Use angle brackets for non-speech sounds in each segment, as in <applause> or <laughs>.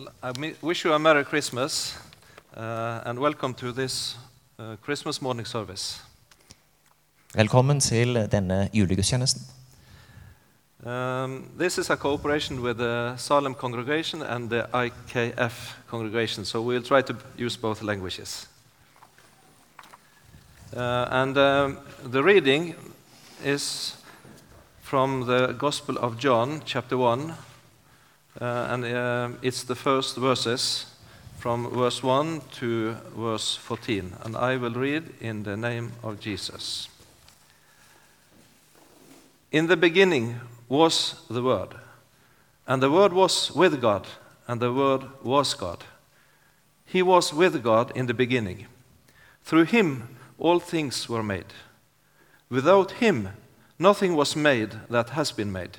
I wish you a Merry Christmas uh, and welcome to this uh, Christmas morning service. Velkommen til denne julegudstjenesten. Um, this is a cooperation with the Salem congregation and the IKF congregation, so we'll try to use both languages. Uh, and um, the reading is from the Gospel of John, chapter 1, uh, and uh, it's the first verses from verse 1 to verse 14. And I will read in the name of Jesus. In the beginning was the Word, and the Word was with God, and the Word was God. He was with God in the beginning. Through him all things were made. Without him nothing was made that has been made.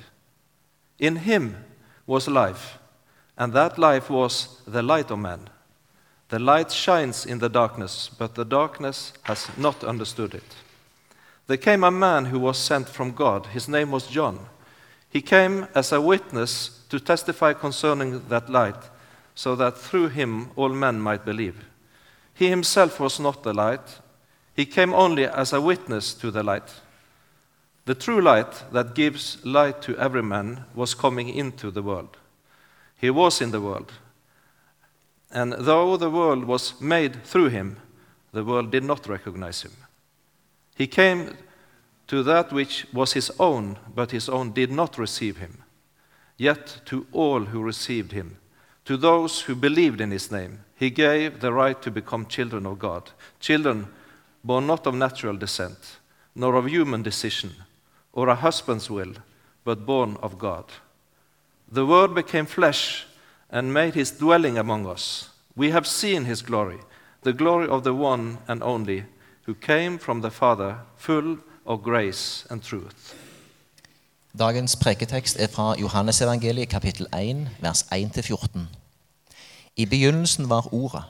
In him was life, and that life was the light of man. The light shines in the darkness, but the darkness has not understood it. There came a man who was sent from God. His name was John. He came as a witness to testify concerning that light, so that through him all men might believe. He himself was not the light, he came only as a witness to the light. The true light that gives light to every man was coming into the world. He was in the world. And though the world was made through him, the world did not recognize him. He came to that which was his own, but his own did not receive him. Yet to all who received him, to those who believed in his name, he gave the right to become children of God, children born not of natural descent, nor of human decision, or a husband's will, but born of God. The Word became flesh and made his dwelling among us. We have seen his glory, the glory of the one and only, who came from the Father, full of grace and truth. Dagens preketekst er fra Johannesevangeliet kapittel 1, vers 1-14. I begynnelsen var Ordet.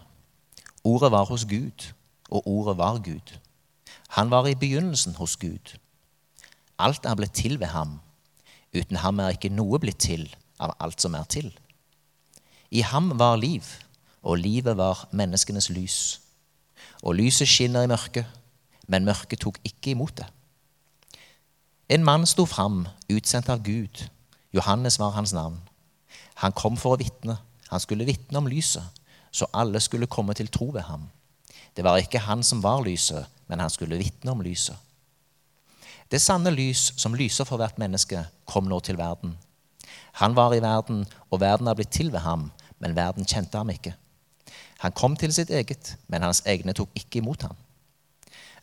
Ordet var hos Gud, og Ordet var Gud. Han var i begynnelsen hos Gud. Alt er blitt til ved ham. Uten ham er ikke noe blitt til av alt som er til. I ham var liv, og livet var menneskenes lys. Og lyset skinner i mørket, men mørket tok ikke imot det. En mann sto fram, utsendt av Gud. Johannes var hans navn. Han kom for å vitne. Han skulle vitne om lyset, så alle skulle komme til tro ved ham. Det var ikke han som var lyset, men han skulle vitne om lyset. Det sanne lys som lyser for hvert menneske, kom nå til verden. Han var i verden, og verden er blitt til ved ham, men verden kjente ham ikke. Han kom til sitt eget, men hans egne tok ikke imot ham.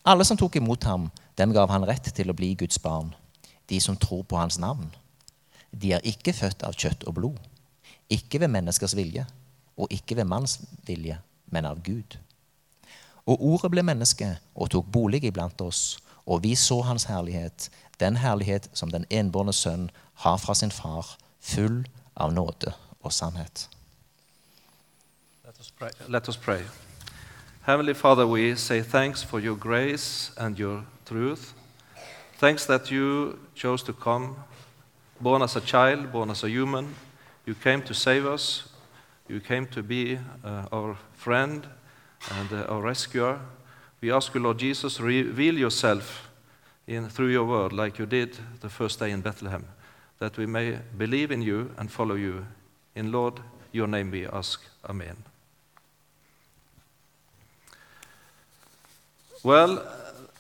Alle som tok imot ham, dem gav han rett til å bli Guds barn, de som tror på hans navn. De er ikke født av kjøtt og blod, ikke ved menneskers vilje, og ikke ved manns vilje, men av Gud. Og ordet ble menneske og tok bolig iblant oss, og vi så hans herlighet, den herlighet som den enbårne sønn har fra sin far, full av nåde og sannhet. Let us pray. Let us pray. Heavenly Father, we say thanks for your grace and your truth. Thanks that you chose to come, born as a child, born as a human. You came to save us. You came to be uh, our friend and uh, our rescuer. We ask you, Lord Jesus, reveal yourself in, through your word like you did the first day in Bethlehem, that we may believe in you and follow you. In Lord, your name we ask. Amen. Well,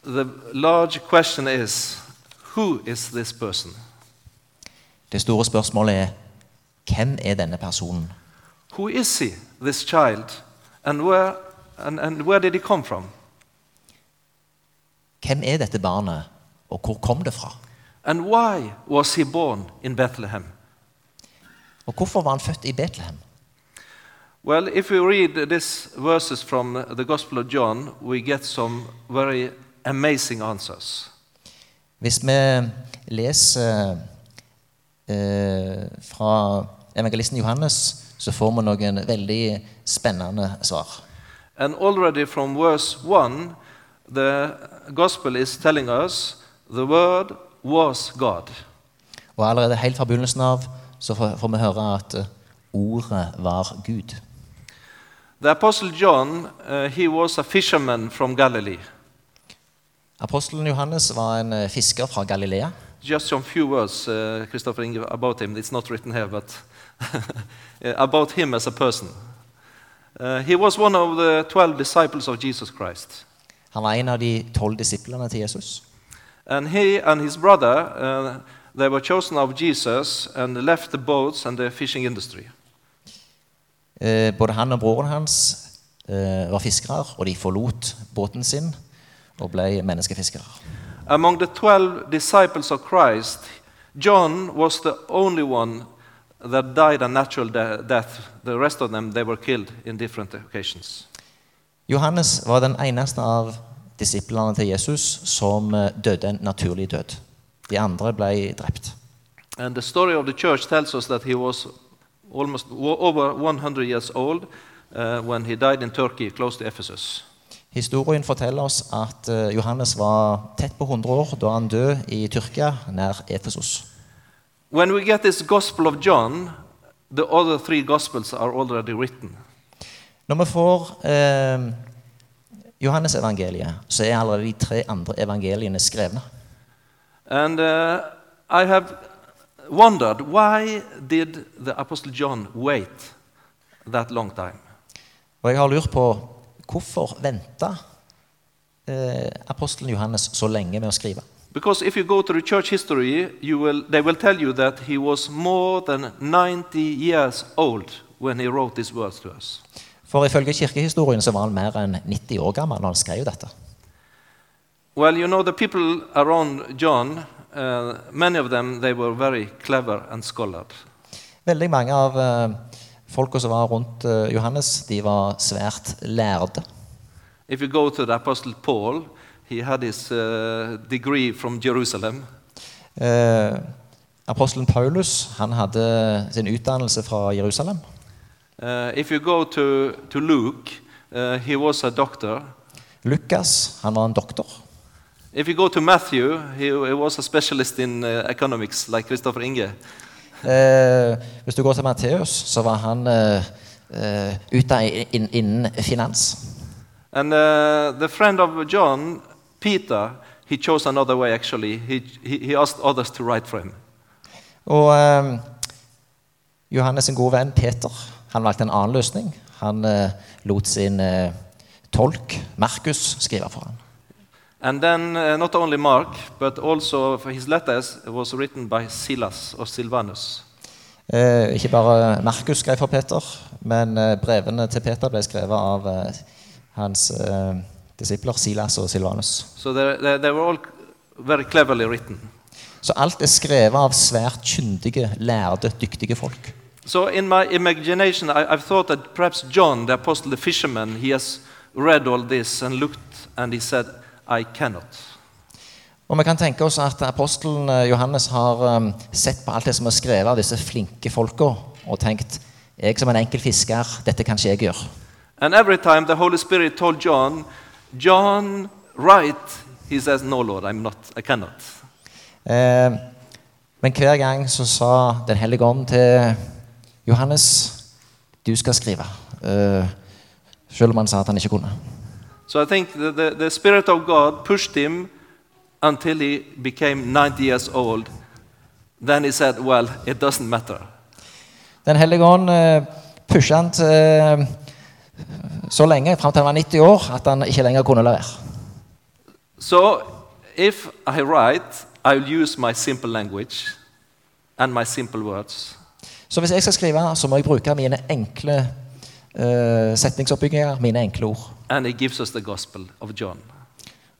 the large question is who is this person? Det store spørsmålet er hvem er denne personen? Who is he, this child? And where, and, and where did he come from? Hvem er dette barnet, og hvor kom det fra? And why was he born in Bethlehem? Og hvorfor var han født i Betlehem? Well, if we read these verses from the Gospel of John, we get some very amazing answers. Hvis vi leser eh, fra evangelisten Johannes, så får vi noen veldig spennende svar. And already from verse 1, the Gospel is telling us the Word was God. Og allerede helt fra begynnelsen av så får, vi høre at eh, Ordet var Gud. The Apostle John, uh, he was a fisherman from Galilee. Apostelen Johannes var en eh, fisker fra Galilea. Just some few words, uh, Christopher Inge, about him. It's not written here, but <laughs> about him as a person. Uh, he was one of the 12 disciples of Jesus Christ. Han var en av de tolv disiplene til Jesus. And he and his brother, uh, they were chosen of Jesus and left the boats and the fishing industry. Eh, Både han og broren hans eh, var fiskere, og de forlot båten sin og ble menneskefiskere. Among the 12 disciples of Christ, John was the only one that died a natural de- death. The rest of them, they were killed in different occasions. Johannes var den eneste av disiplene til Jesus som eh, døde en naturlig død. De andre ble drept. And the story of the church tells us that he was almost over 100 years old uh, when he died in Turkey, close to Ephesus. Historien forteller oss at eh, Johannes var tett på 100 år da han døde i Tyrkia, nær Efesos. When we get this Gospel of John, the other three Gospels are already written. Når vi får eh, Johannes-evangeliet, så er allerede de tre andre evangeliene skrevne. And uh, I have wondered why did the Apostle John wait that long time? Og jeg har lurt på hvorfor venta eh, apostelen Johannes så lenge med å skrive? Because if you go to the church history, you will, they will tell you that he was more than 90 years old when he wrote these words to us. For ifølge kirkehistorien så var han mer enn 90 år gammel når han skrev dette. Well, you know, the people around John, uh, many of them, they were very clever and scholar. Veldig mange av uh, folka som var rundt uh, Johannes, de var svært lærde. If you go to the Apostle Paul, he had his uh, degree from Jerusalem. Uh, apostelen Paulus han hadde sin utdannelse fra Jerusalem. Uh, if you go to, to Luke, uh, he was a doctor. Lukas han var en doktor. If you go to Matthew, he, he was a specialist in uh, economics, like Christopher Inge. <laughs> Eh, hvis du går til Matteus, så var han ute eh, utdannet inn- innen finans. And uh, the friend of John, Peter, he chose another way actually. He, he, he asked others to write for him. Og um, Johannes' en god venn Peter han valgte en annen løsning. Han uh, lot sin uh, tolk, Markus, skrive for ham. And then uh, not only Mark, but also for his letters was written by Silas or Silvanus. Uh, ikke bare Markus skrev for Peter, men brevene til Peter ble skrevet av hans disipler Silas og Silvanus. So they, they, they were all very cleverly written. Så alt er skrevet av svært kyndige, lærde, dyktige folk. So in my imagination, I, I've thought that perhaps John, the apostle, the fisherman, he has read all this and looked and he said, I cannot. Og vi kan tenke oss at apostelen eh, Johannes har eh, sett på alt det som er skrevet av disse flinke folka, og tenkt jeg som en enkel fisker, dette kan ikke jeg gjøre. And every time the Holy Spirit told John, John, write, he says, No, Lord, I'm not, I cannot. Eh, men hver gang så sa Den hellige ånd til Johannes du skal skrive. Uh, selv om han sa at han ikke kunne. So I think the, the, the Spirit of God pushed him until he became 90 years old. Then he said, Well, it doesn't matter. Den hellige ånd uh, pusha han til uh, så lenge, fram til han var 90 år, at han ikke lenger kunne la være. So if I write, I'll use my simple language and my simple words. Så hvis jeg skal skrive, så må jeg bruke mine enkle uh, setningsoppbygginger, mine enkle ord. And he gives us the gospel of John.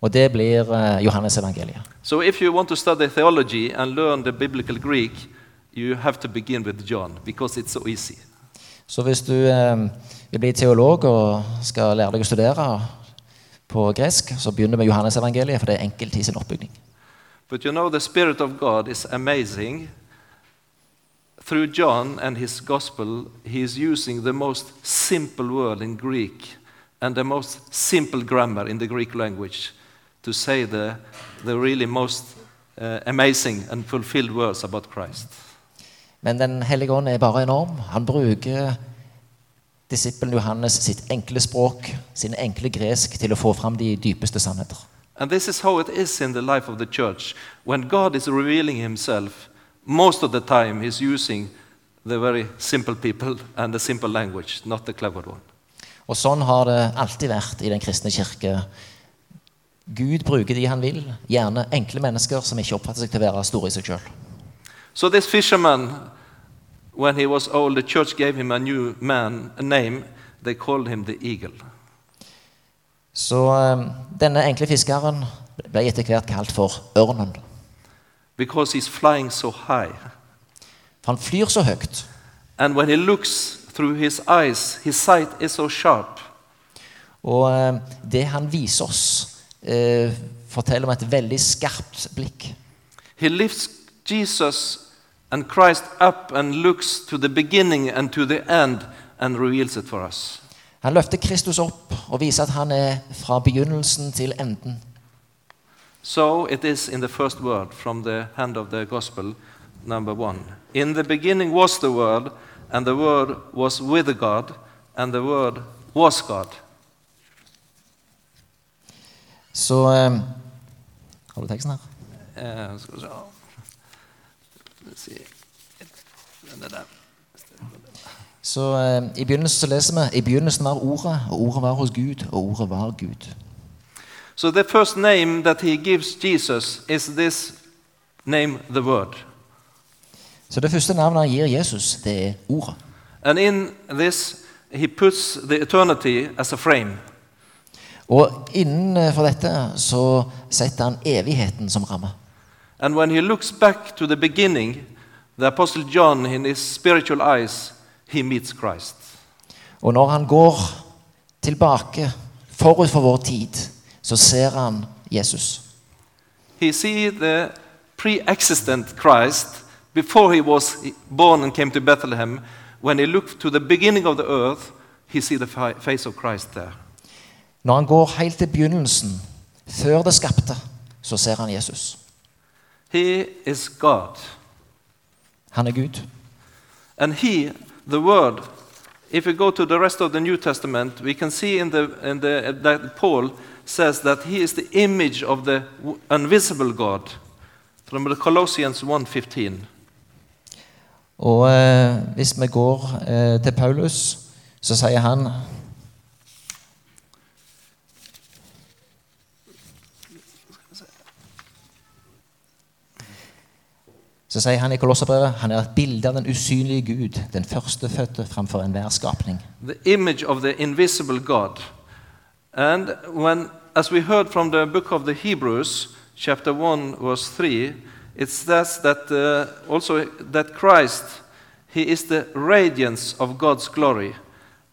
Og det blir uh, Johannes evangeliet. So if you want to study theology and learn the biblical Greek, you have to begin with John because it's so easy. Så hvis du eh, vil bli teolog og skal lære deg å studere på gresk, så begynner med Johannes evangeliet, for det er enkelt i sin oppbygning. But you know, the Spirit of God is amazing. Through John and his gospel, he is using the most simple word in Greek and the most simple grammar in the Greek language to say the, the really most uh, amazing and fulfilled words about Christ. Men Den hellige ånd er bare enorm. Han bruker disippelen Johannes sitt enkle språk, sin enkle gresk, til å få fram de dypeste sannheter. And this is how it is in the life of the church. When God is revealing himself, most of the time he's using the very simple people and the simple language, not the clever one. Og sånn har det alltid vært i den kristne kirke. Gud bruker de han vil, gjerne enkle mennesker som ikke oppfatter seg til å være store i seg sjøl. So this fisherman, when he was old, the church gave him a new man, a name. They called him the eagle. Så um, denne enkle fiskeren ble etter hvert kalt for ørnen. Because he's flying so high. Han flyr så høyt. And when he looks through his eyes, his sight is so sharp. Og eh, det han viser oss, eh, forteller om et veldig skarpt blikk. He lifts Jesus and Christ up and looks to the beginning and to the end and reveals it for us. Han løfter Kristus opp og viser at han er fra begynnelsen til enden. So it is in the first word from the hand of the gospel, number one. In the beginning was the Word, and the Word was with God, and the Word was God. Så eh, Har du teksten her? Eh, skal vi se Let's see. Den er. Så eh, I begynnelsen så leser vi I begynnelsen var Ordet, og Ordet var hos Gud, og Ordet var Gud. So the first name that he gives Jesus is this name, the Word. Så det første navnet han gir Jesus, det er Ordet. And in this, he puts the eternity as a frame. Og innenfor dette så setter han evigheten som ramme. And when he looks back to the beginning, the Apostle John, in his spiritual eyes, he meets Christ. Og når han går tilbake forut for vår tid, så ser han Jesus. He sees the pre existent Christ before he was born and came to Bethlehem. When he looked to the beginning of the earth, he sees the face of Christ there. Når han går helt til begynnelsen, før det skapte, så ser han Jesus. He is God. Han er Gud. And he, the Word, if we go to the rest of the New Testament, we can see in the, in the, that Paul says that he is the image of the invisible God. From the Colossians 1.15. Og eh, hvis vi går eh, til Paulus, så sier han Så sier han i Kolosserbrevet han er et bilde av den usynlige Gud, den førstefødte framfor enhver skapning. the image of the invisible God. And when, as we heard from the book of the Hebrews, chapter 1, verse 3, it says that uh, also that Christ, he is the radiance of God's glory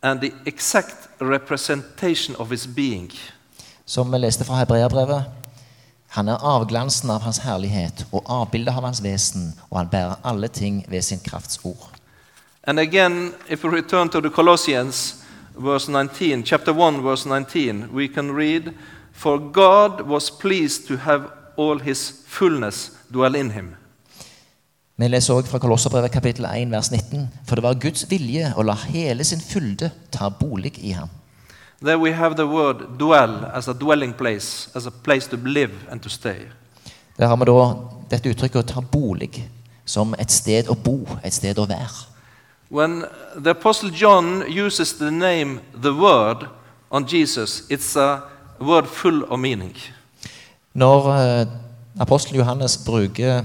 and the exact representation of his being. Som vi leste fra Hebreabrevet. Han er avglansen av hans herlighet og avbildet av hans vesen, og han bærer alle ting ved sin krafts ord. And again, if we return to the Colossians, verse 19, chapter 1, verse 19, we can read, For God was pleased to have all his fullness dwell in him. Vi leser også fra Kolosserbrevet kapittel 1, vers 19. For det var Guds vilje å la hele sin fylde ta bolig i ham. There we have the word dwell as a dwelling place, as a place to live and to stay. Der har vi da dette uttrykket å ta bolig som et sted å bo, et sted å være. When the Apostle John uses the name the Word on Jesus, it's a word full of meaning. Når uh, apostelen Johannes bruker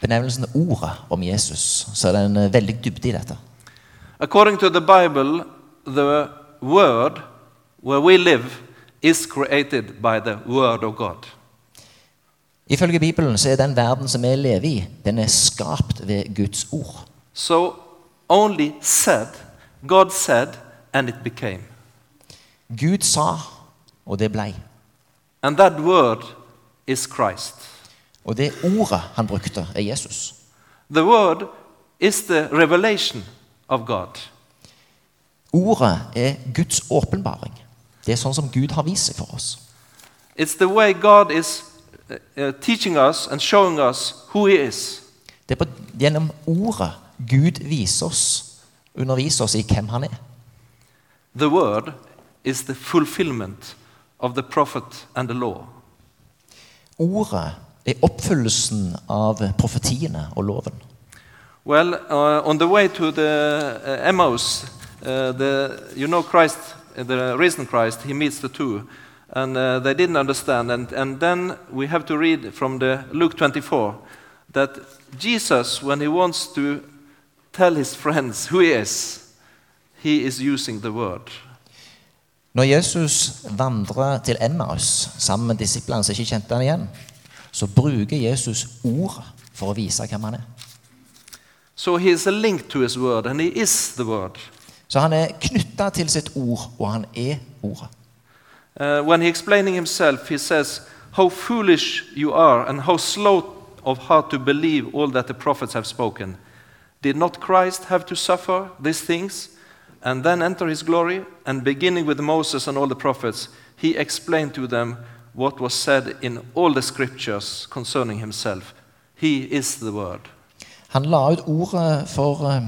benevnelsen ordet om Jesus, så er det en eh, veldig dybde i dette. According to the Bible, the world where we live is created by the Word of God. Ifølge Bibelen så er den verden som vi lever i, den er skapt ved Guds ord. So only said, God said, and it became. Gud sa, og det blei. And that word is Christ. Og det ordet han brukte, er Jesus. The word is the revelation of God. Ordet er Guds åpenbaring. Det er sånn som Gud har vist seg for oss. It's the way God is uh, uh, teaching us and showing us who He is. Det er på, gjennom ordet Gud viser oss, underviser oss i hvem han er. The Word is the fulfillment of the prophet and the law. Ordet er oppfyllelsen av profetiene og loven. Well, uh, on the way to the uh, Emmaus, uh, the, you know Christ, the risen Christ, he meets the two, and uh, they didn't understand. And, and then we have to read from the Luke 24 that Jesus, when he wants to tell his friends who he is, he is using the word. Når Jesus vandrer til Emmaus sammen med disiplene som ikke kjente han igjen, så bruker Jesus ordet for å vise hvem han er. So he is a link to his word, and he is the word. Så han er knytta til sitt ord, og han er ordet. Uh, when he explaining himself, he says, How foolish you are, and how slow of heart to believe all that the prophets have spoken. Did not Christ have to suffer these things and then enter his glory? And beginning with Moses and all the prophets, he explained to them what was said in all the scriptures concerning himself. He is the word. Han la ut ordet for eh,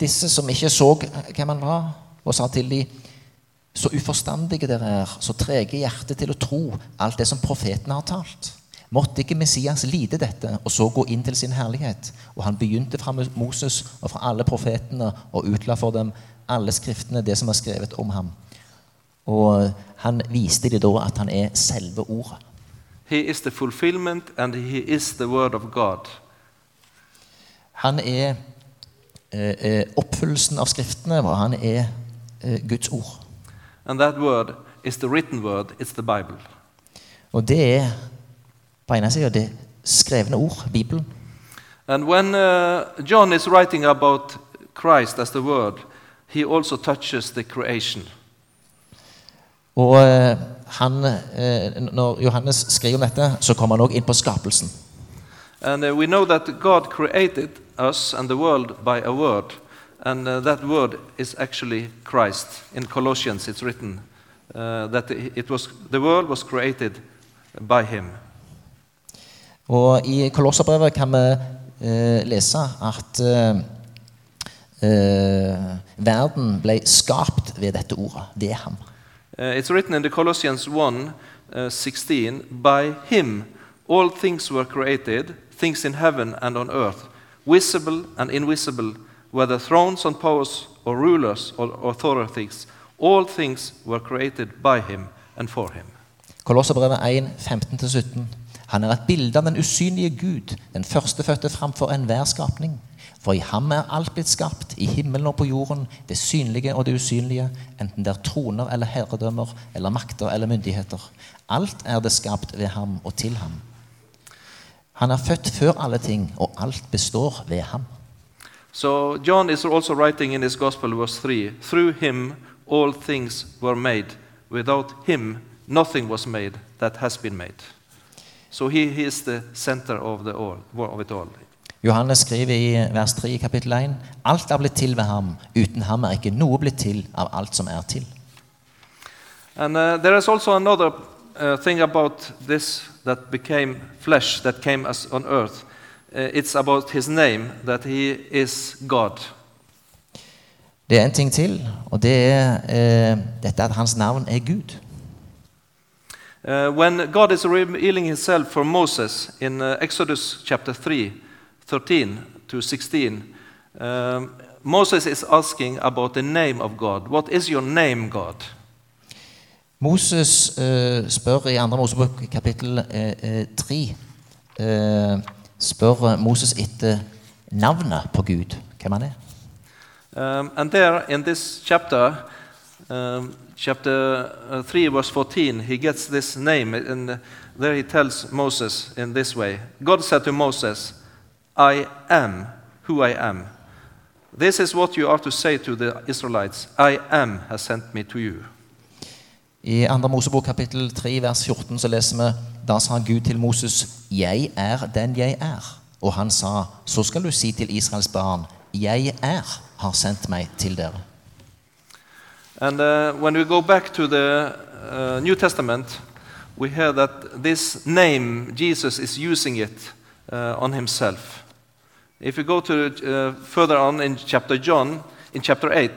disse som ikke så hvem han var, og sa til dem så uforstandige dere er, så trege i hjertet til å tro alt det som profetene har talt. Måtte ikke Messias lide dette og så gå inn til sin herlighet? Og han begynte fra Moses og fra alle profetene og utla for dem alle skriftene, det som er skrevet om ham. Og han viste dem da at han er selve ordet. He is the fulfillment and he is the word of God. Han er eh, eh, oppfyllelsen av skriftene, hva han er eh, Guds ord. And that word is the written word, it's the Bible. Og det er på ene sida det skrevne ord, Bibelen. And when uh, John is writing about Christ as the Word, he also touches the creation. Og uh, han, uh, når Johannes skriver om dette, så kommer han òg inn på skapelsen. And uh, we know that God created us and the world by a word, and uh, that word is actually Christ. In Colossians, it's written uh, that it was, the world was created by Him. Og i Kolosserbrevet kan vi uh, lese at eh, eh, verden ble skapt ved dette ordet. Det er ham. Uh, it's written in the Colossians 1 uh, 16 By him all things were created, things in heaven and on earth, visible and invisible, whether thrones and powers or rulers or authorities. All things were created by him and for him. Kolosserbrevet 1, 15-17. Han er et bilde av den usynlige Gud, den førstefødte framfor enhver skapning. For i ham er alt blitt skapt, i himmelen og på jorden, det synlige og det usynlige, enten det er troner eller herredømmer eller makter eller myndigheter. Alt er det skapt ved ham og til ham. Han er født før alle ting, og alt består ved ham. So John is also writing in his gospel, verse 3 Through him all things were made. Without him nothing was made that has been made. So he, he is the center of, the all, of it all. Johannes skriver i vers 3 i kapittel 1 alt er blitt til ved ham. Uten ham er ikke noe blitt til av alt som er til. And uh, there is also another uh, thing about this that became flesh, that came as on earth. Uh, it's about his name, that he is God. Det er en ting til, og det er eh, dette at hans navn er Gud. Uh, when God is revealing himself for Moses in uh, Exodus chapter 3, 13 to 16, um, Moses is asking about the name of God. What is your name, God? Moses eh, spør i 2. Mosebok kapittel eh, 3 eh, spør Moses etter navnet på Gud, hvem han er. Um, and there in this chapter, um, chapter uh, 3, verse 14, he gets this name, and there he tells Moses in this way God said to Moses, I am who I am. This is what you are to say to the Israelites I am has sent me to you. I 2. Mosebok kapittel 3 vers 14 så leser vi Da sa Gud til Moses, 'Jeg er den jeg er'. Og han sa, 'Så skal du si til Israels barn, 'Jeg er har sendt meg til dere'. And uh, when we go back to uh, Testament, we hear that Jesus is using it uh, on himself. If you go to uh, further on in chapter John, in chapter 8,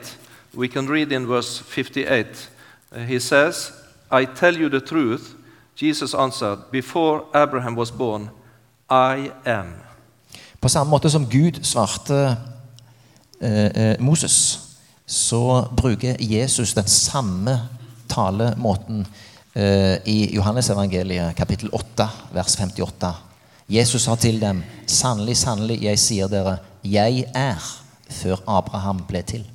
we can read in verse 58. He says, I tell you the truth, Jesus answered, before Abraham was born, I am. På samme måte som Gud svarte eh, eh, Moses, så bruker Jesus den samme talemåten eh, i Johannesevangeliet kapittel 8, vers 58. Jesus sa til dem, sannelig, sannelig, jeg sier dere, jeg er, før Abraham ble til.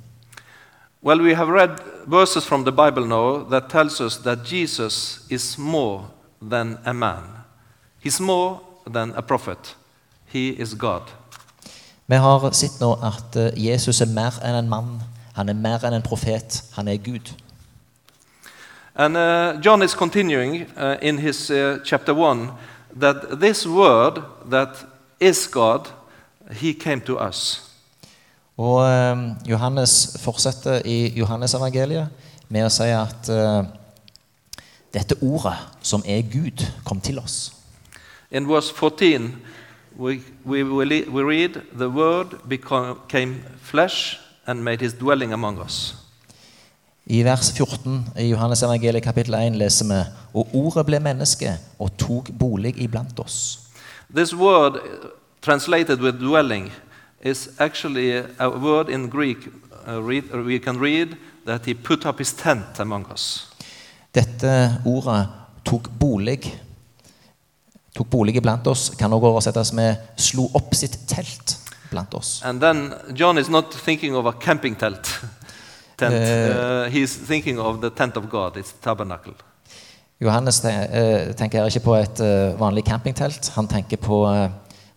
Well, we have read verses from the Bible now that tells us that Jesus is more than a man. He's more than a prophet. He is God. Vi har sett nå at eh, Jesus er mer enn en mann. Han er mer enn en profet. Han er Gud. And uh, John is continuing uh, in his uh, chapter 1 that this word that is God, he came to us. Og eh, Johannes fortsetter i Johannesevangeliet med å si at eh, dette ordet, som er Gud, kom til oss. In verse 14, we, we, we read, The Word became flesh and made his dwelling among us. I vers 14 i Johannes evangeliet kapittel 1 leser vi Og ordet ble menneske og tok bolig iblant oss. This word, uh, translated with dwelling, is actually a word in Greek. Uh, read, we can read that he put up his tent among us. Dette ordet tok bolig tok bolig iblant oss kan også oversettes med slo opp sitt telt blant oss. And then John is not thinking of a camping telt. <laughs> tent. Uh, he's thinking of the tent of God, it's tabernacle. Johannes eh, tenker her ikke på et eh, vanlig campingtelt. Han tenker på eh,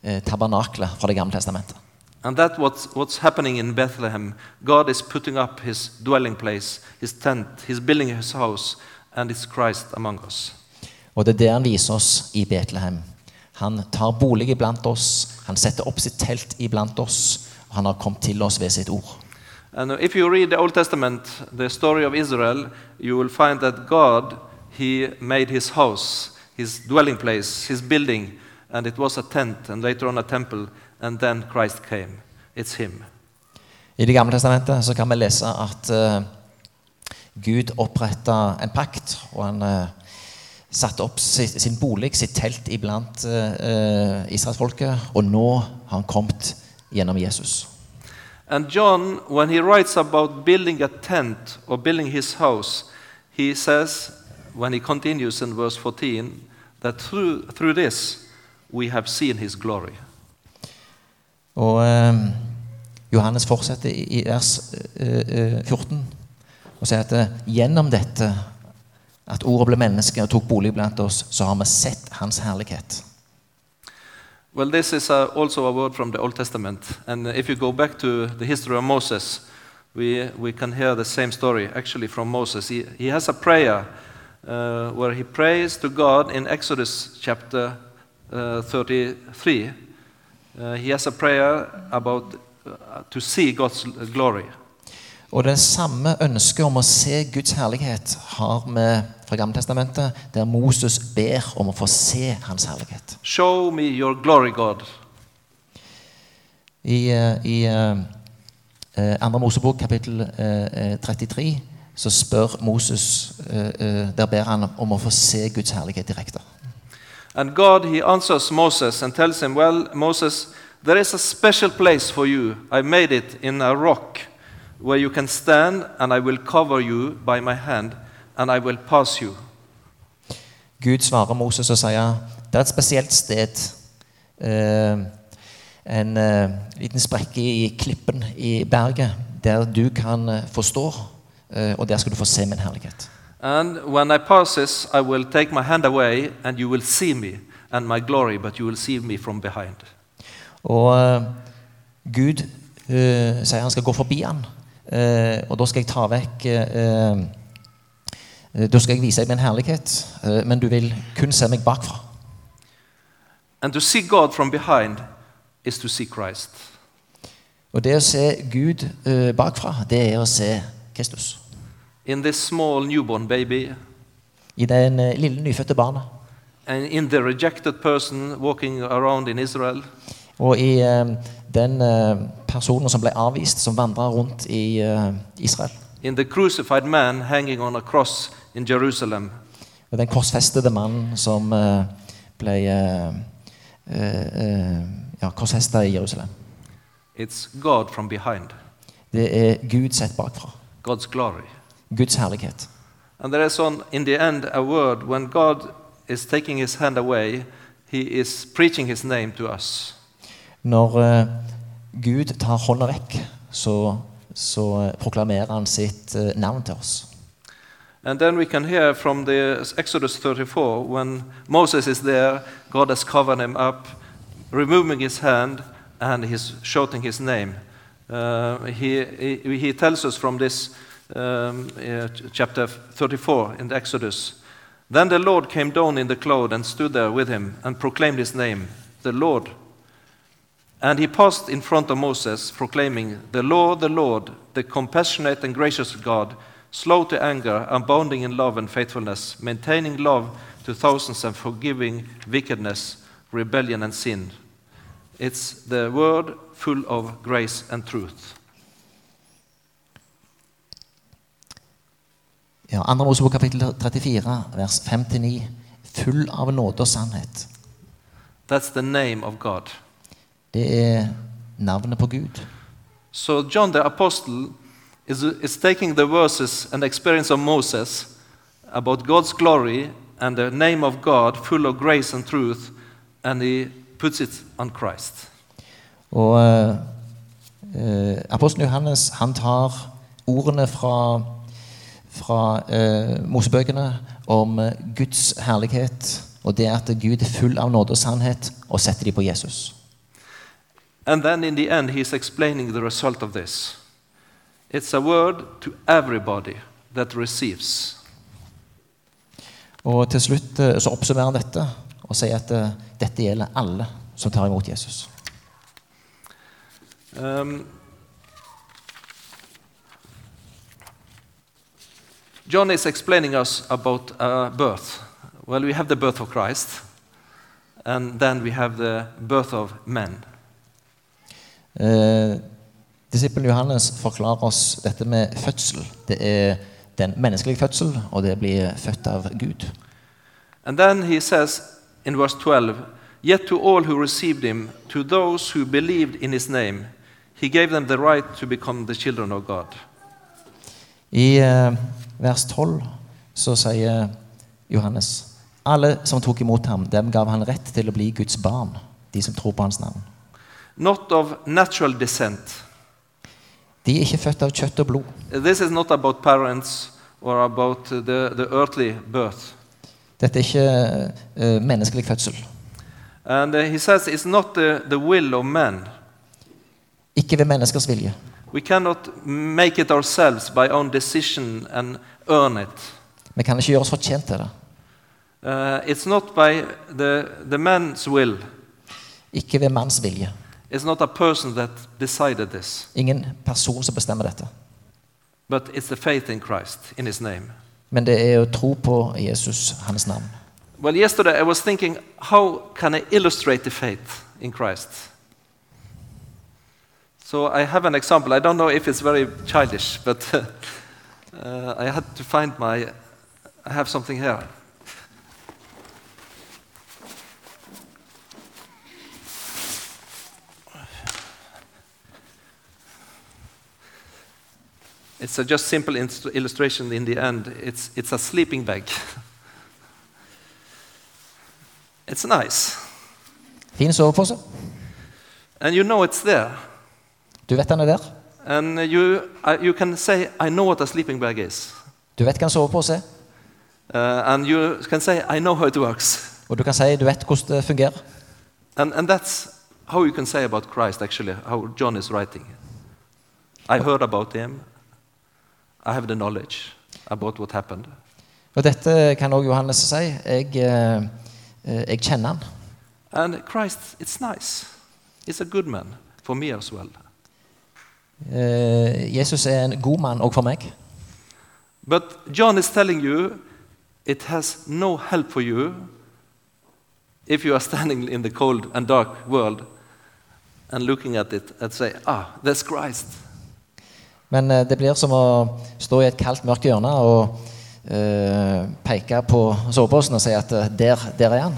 eh, tabernaklet fra Det gamle testamentet. And that's what's, what's happening in Bethlehem. God is putting up his dwelling place, his tent, he's building his house, and it's Christ among us. Og det er det han viser oss i Betlehem. Han tar bolig iblant oss, han setter opp sitt telt iblant oss, og han har kommet til oss ved sitt ord. And if you read the Old Testament, the story of Israel, you will find that God, he made his house, his dwelling place, his building, and it was a tent, and later on a temple, and then Christ came. It's him. I Det gamle testamentet så kan vi lese at eh, Gud oppretta en pakt, og han eh, satte opp sin, sin bolig, sitt telt, iblant uh, israelsfolket. Og nå har han kommet gjennom Jesus. And John, when he writes about building a tent or building his house, he says, when he continues in verse 14, that through, through this we have seen his glory. Og eh, Johannes fortsetter i, i vers eh, eh, 14 og sier at eh, gjennom dette, at ordet ble menneske og tok bolig blant oss, så har vi sett hans herlighet. Well, this is uh, also a word from the Old Testament. And uh, if you go back to the history of Moses, we, we can hear the same story actually from Moses. He, he has a prayer uh, where he prays to God in Exodus chapter uh, 33. Uh, he has a prayer about uh, to see God's glory. Og det samme ønsket om å se Guds herlighet har vi fra Gammeltestamentet, der Moses ber om å få se hans herlighet. Show me your glory, God. I, eh, i andre Mosebok, kapittel eh, eh, 33, så spør Moses Der ber han om å få se Guds herlighet direkte. And God, he answers Moses and tells him, Well, Moses, there is a special place for you. I made it in a rock where you can stand, and I will cover you by my hand, and I will pass you. Gud svarer Moses og sier det er et spesielt sted. Eh, en eh, liten sprekke i klippen i berget, der du kan eh, forstå, eh, og der skal du få se min herlighet. And when I pass this, I will take my hand away, and you will see me and my glory, but you will see me from behind. Og uh, Gud uh, sier han skal gå forbi han, uh, og da skal jeg ta vekk Da skal jeg vise deg min herlighet, men du vil kun se meg bakfra. And to see God from behind is to see Christ. Og det å se Gud bakfra, det er å se Kristus. In this small newborn baby, I den eh, lille nyfødte barnet. and in the rejected person walking around in Israel, Og i eh, den eh, personen som ble avvist, som vandra rundt i eh, Israel in the crucified man hanging on a cross in Jerusalem, Og den korsfestede mannen som eh, ble eh, eh, eh, ja, korsfesta i Jerusalem. it's God from behind, Det er Gud sett bakfra. God's glory. Guds herlighet. And there is on in the end a word when God is taking his hand away, he is preaching his name to us. Når eh, Gud tar hånda vekk, så, så eh, proklamerer han sitt eh, navn til oss. And then we can hear from the Exodus 34 when Moses is there, God has covered him up, removing his hand, and he's shouting his name. Uh, he, he, he tells us from this um, uh, chapter 34 in the Exodus. Then the Lord came down in the cloud and stood there with him and proclaimed his name, the Lord. And he passed in front of Moses, proclaiming, The Lord, the Lord, the compassionate and gracious God, slow to anger, abounding in love and faithfulness, maintaining love to thousands and forgiving wickedness, rebellion, and sin. It's the word full of grace and truth. Ja, Andre Mosebok kapittel 34, vers 5-9. Full av nåde og sannhet. That's the name of God. Det er navnet på Gud. So John the Apostle is, is taking the verses and experience of Moses about God's glory and the name of God, full of grace and truth, and he puts it on Christ. Og uh, uh, Apostelen Johannes han tar ordene fra, fra eh, Mosebøkene om eh, Guds herlighet og det at Gud er full av nåde og sannhet, og setter de på Jesus. And then in the end, he's explaining the result of this. It's a word to everybody that receives. Og til slutt eh, så oppsummerer han dette og sier at eh, dette gjelder alle som tar imot Jesus. Um, John is explaining us about uh, birth. Well, we have the birth of Christ, and then we have the birth of men. Uh, Disippelen Johannes forklarer oss dette med fødsel. Det er den menneskelige fødsel, og det blir født av Gud. And then he says in verse 12, Yet to all who received him, to those who believed in his name, he gave them the right to become the children of God. I eh, vers 12 så sier Johannes alle som tok imot ham, dem gav han rett til å bli Guds barn, de som tror på hans navn. Not of natural descent. De er ikke født av kjøtt og blod. This is not about parents or about the, the earthly birth. Dette er ikke uh, menneskelig fødsel. And uh, he says it's not the, the will of men. Ikke ved menneskers vilje. We cannot make it ourselves by own decision and earn it. Vi kan ikke gjøre oss fortjent til det. Uh, it's not by the, the man's will. Ikke ved manns vilje. It's not a person that decided this, Ingen person som bestemmer dette. but it's the faith in Christ, in his name. Men det er å tro på Jesus, hans navn. Well, yesterday I was thinking, how can I illustrate the faith in Christ? So I have an example. I don't know if it's very childish, but <laughs> uh, I had to find my. I have something here. It's a just simple illustration in the end. It's, it's a sleeping bag. <laughs> It's nice. Fin sovepose. And you know it's there. Du vet den er der. And you, uh, you can say, I know what a sleeping bag is. Du vet hva en sovepose er. Uh, and you can say, I know how it works. Og du kan si du vet hvordan det fungerer. And, and that's how you can say about Christ, actually, how John is writing. I heard about him. I have the knowledge about what happened. Og dette kan også Johannes si. Jeg, eh, eh, jeg kjenner han. And Christ, it's nice. He's a good man for me as well. Eh, Jesus er en god mann òg for meg. But John is telling you it has no help for you if you are standing in the cold and dark world and looking at it and say, ah, that's Christ. Men eh, det blir som å stå i et kaldt, mørkt hjørne og uh, peke på soveposen og si at der, der er han.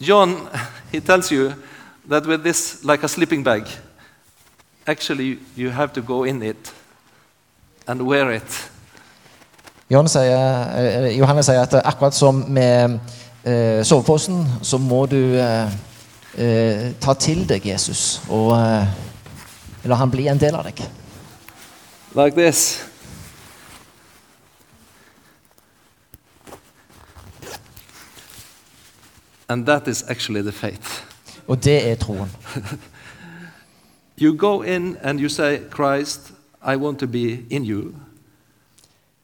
John, <laughs> he tells you that with this, like a sleeping bag, actually you have to go in it and wear it. Johannes sier, eh, Johannes sier at akkurat som med eh, soveposen, så må du eh, eh, ta til deg Jesus og eh, la han bli en del av deg. Like this. And that is actually the faith. Og det er troen. <laughs> You go in and you say, Christ, I want to be in you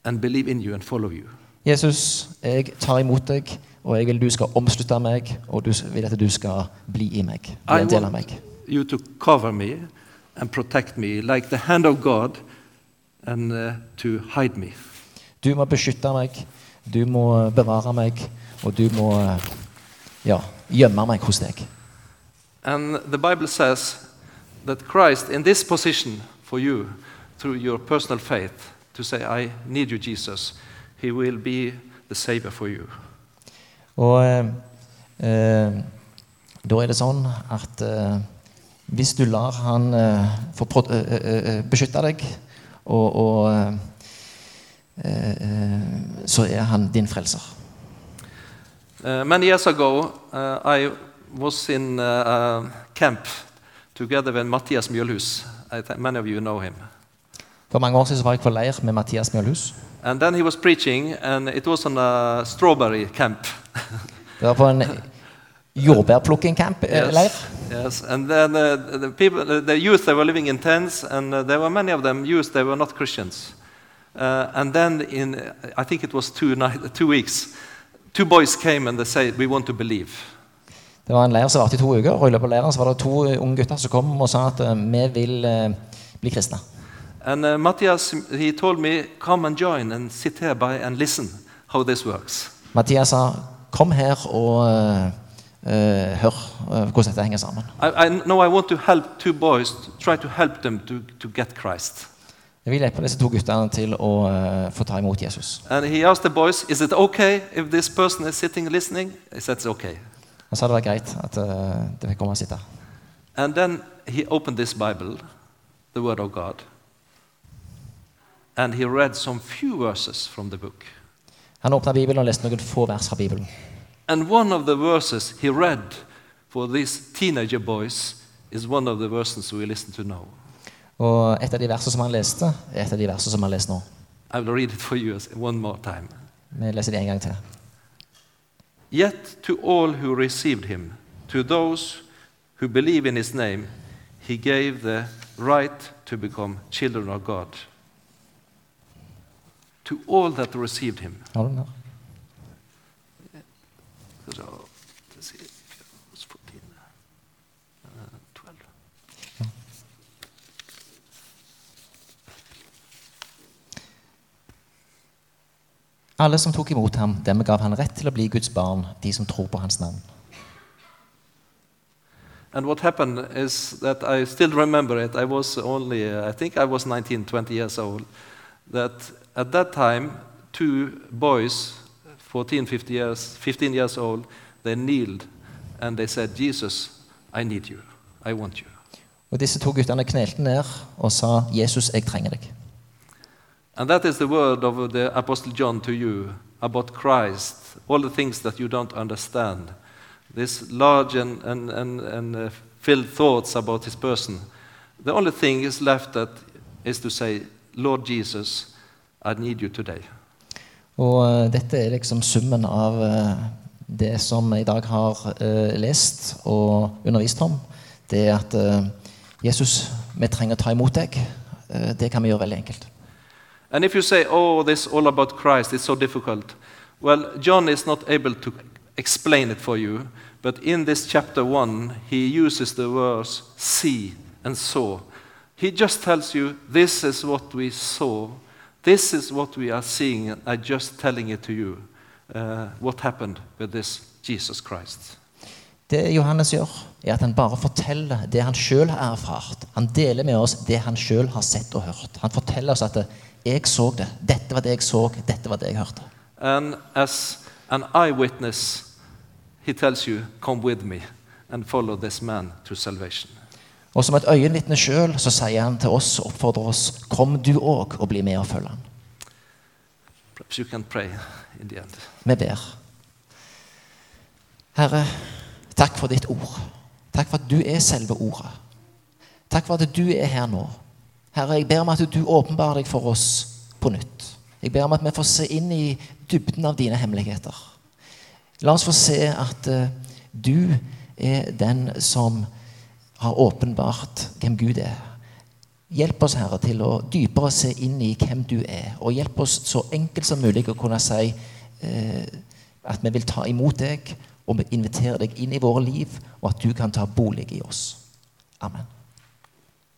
and believe in you and follow you. Jesus, jeg tar imot deg, og jeg vil du skal omslutte meg, og du vil at du skal bli i meg. Bli en del av meg. you to cover me and protect me like the hand of God and uh, to hide me. Du må beskytte meg, du må bevare meg, og du må ja, gjemme meg hos deg. And the Bible says that Christ, in this position for you, through your personal faith, to say, I need you, Jesus, he will be the Savior for you. Og eh, eh, da er det sånn at eh, hvis du lar han eh, få eh, eh, beskytte deg, og, og så er han din frelser. Uh, many years ago, uh, I was in uh, camp together with Matthias Mjølhus. I think many of you know him. For mange år siden så var jeg på leir med Mathias Mjølhus. And then he was preaching, and it was on a strawberry camp. <laughs> Det var på en jordbærplukking-camp-leir. yes. And then uh, the people, uh, the youth, they were living in tents, and uh, there were many of them youth. They were not Christians. Uh, and then, in I think it was two night, two weeks, two boys came and they said, "We want to believe." Det var en leir som varte i to uker, og i løpet av leiren så var det to eh, unge gutter som kom og sa at eh, vi vil eh, bli kristne. And uh, Matthias, he told me, "Come and join and sit here by and listen how this works." Mathias sa kom her og eh, hør uh, hvordan dette henger sammen. I, I know I want to help two boys, try to help them to, to get Christ. Jeg vil hjelpe disse to guttene til å uh, få ta imot Jesus. And he asked the boys, Is it okay if this person is sitting listening? He said, It's okay. Han sa det var greit at uh, det fikk komme og sitte. And then he opened this Bible, the Word of God, and he read some few verses from the book. Han åpna Bibelen og leste noen få vers fra Bibelen. And one of the verses he read for these teenager boys is one of the verses we listen to now. Og et av de versene som han leste, er et av de versene som han leser nå. I will read it for you one more time. Vi leser det en gang til. Yet to all who received him, to those who believe in his name, he gave the right to become children of God. To all that received him. Har du den Alle som tok imot ham, dem gav han rett til å bli Guds barn, de som tror på hans navn. And what happened is that I still remember it. I was only, uh, I think I was 19, 20 years old. That at that time, two boys, 14, 15 years, 15 years old, they kneeled and they said, Jesus, I need you. I want you. Og disse to guttene knelte ned og sa, 'Jesus, jeg trenger deg'. And that is the word of the Apostle John to you about Christ, all the things that you don't understand. This large and, and, and, and uh, filled thoughts about his person. The only thing is left that is to say, Lord Jesus, I need you today. Og eh, dette er liksom summen av eh, det som jeg i dag har lest og undervist om. Det er at Jesus, vi trenger å ta imot deg. Det kan vi gjøre veldig enkelt. And if you say, oh, this all about Christ, it's so difficult. Well, John is not able to explain it for you, but in this chapter 1, he uses the words see and saw. He just tells you, this is what we saw, this is what we are seeing, and I'm just telling it to you, uh, what happened with this Jesus Christ. Det Johannes gjør, er at han bare forteller det han sjøl har erfart. Han deler med oss det han sjøl har sett og hørt. Han forteller oss at 'jeg så det', 'dette var det jeg så', 'dette var det jeg hørte'. And as an eyewitness, he tells you, Come with me and follow this man to salvation. Og som et øyenvitne sjøl så sier han til oss og oppfordrer oss 'kom du òg og bli med og følg end. Vi ber. Herre, takk for ditt ord. Takk for at du er selve ordet. Takk for at du er her nå. Herre, jeg ber om at du åpenbarer deg for oss på nytt. Jeg ber om at vi får se inn i dybden av dine hemmeligheter. La oss få se at eh, du er den som har åpenbart hvem Gud er. Hjelp oss, Herre, til å dypere se inn i hvem du er. Og hjelp oss så enkelt som mulig å kunne si eh, at vi vil ta imot deg og vi inviterer deg inn i våre liv, og at du kan ta bolig i oss. Amen.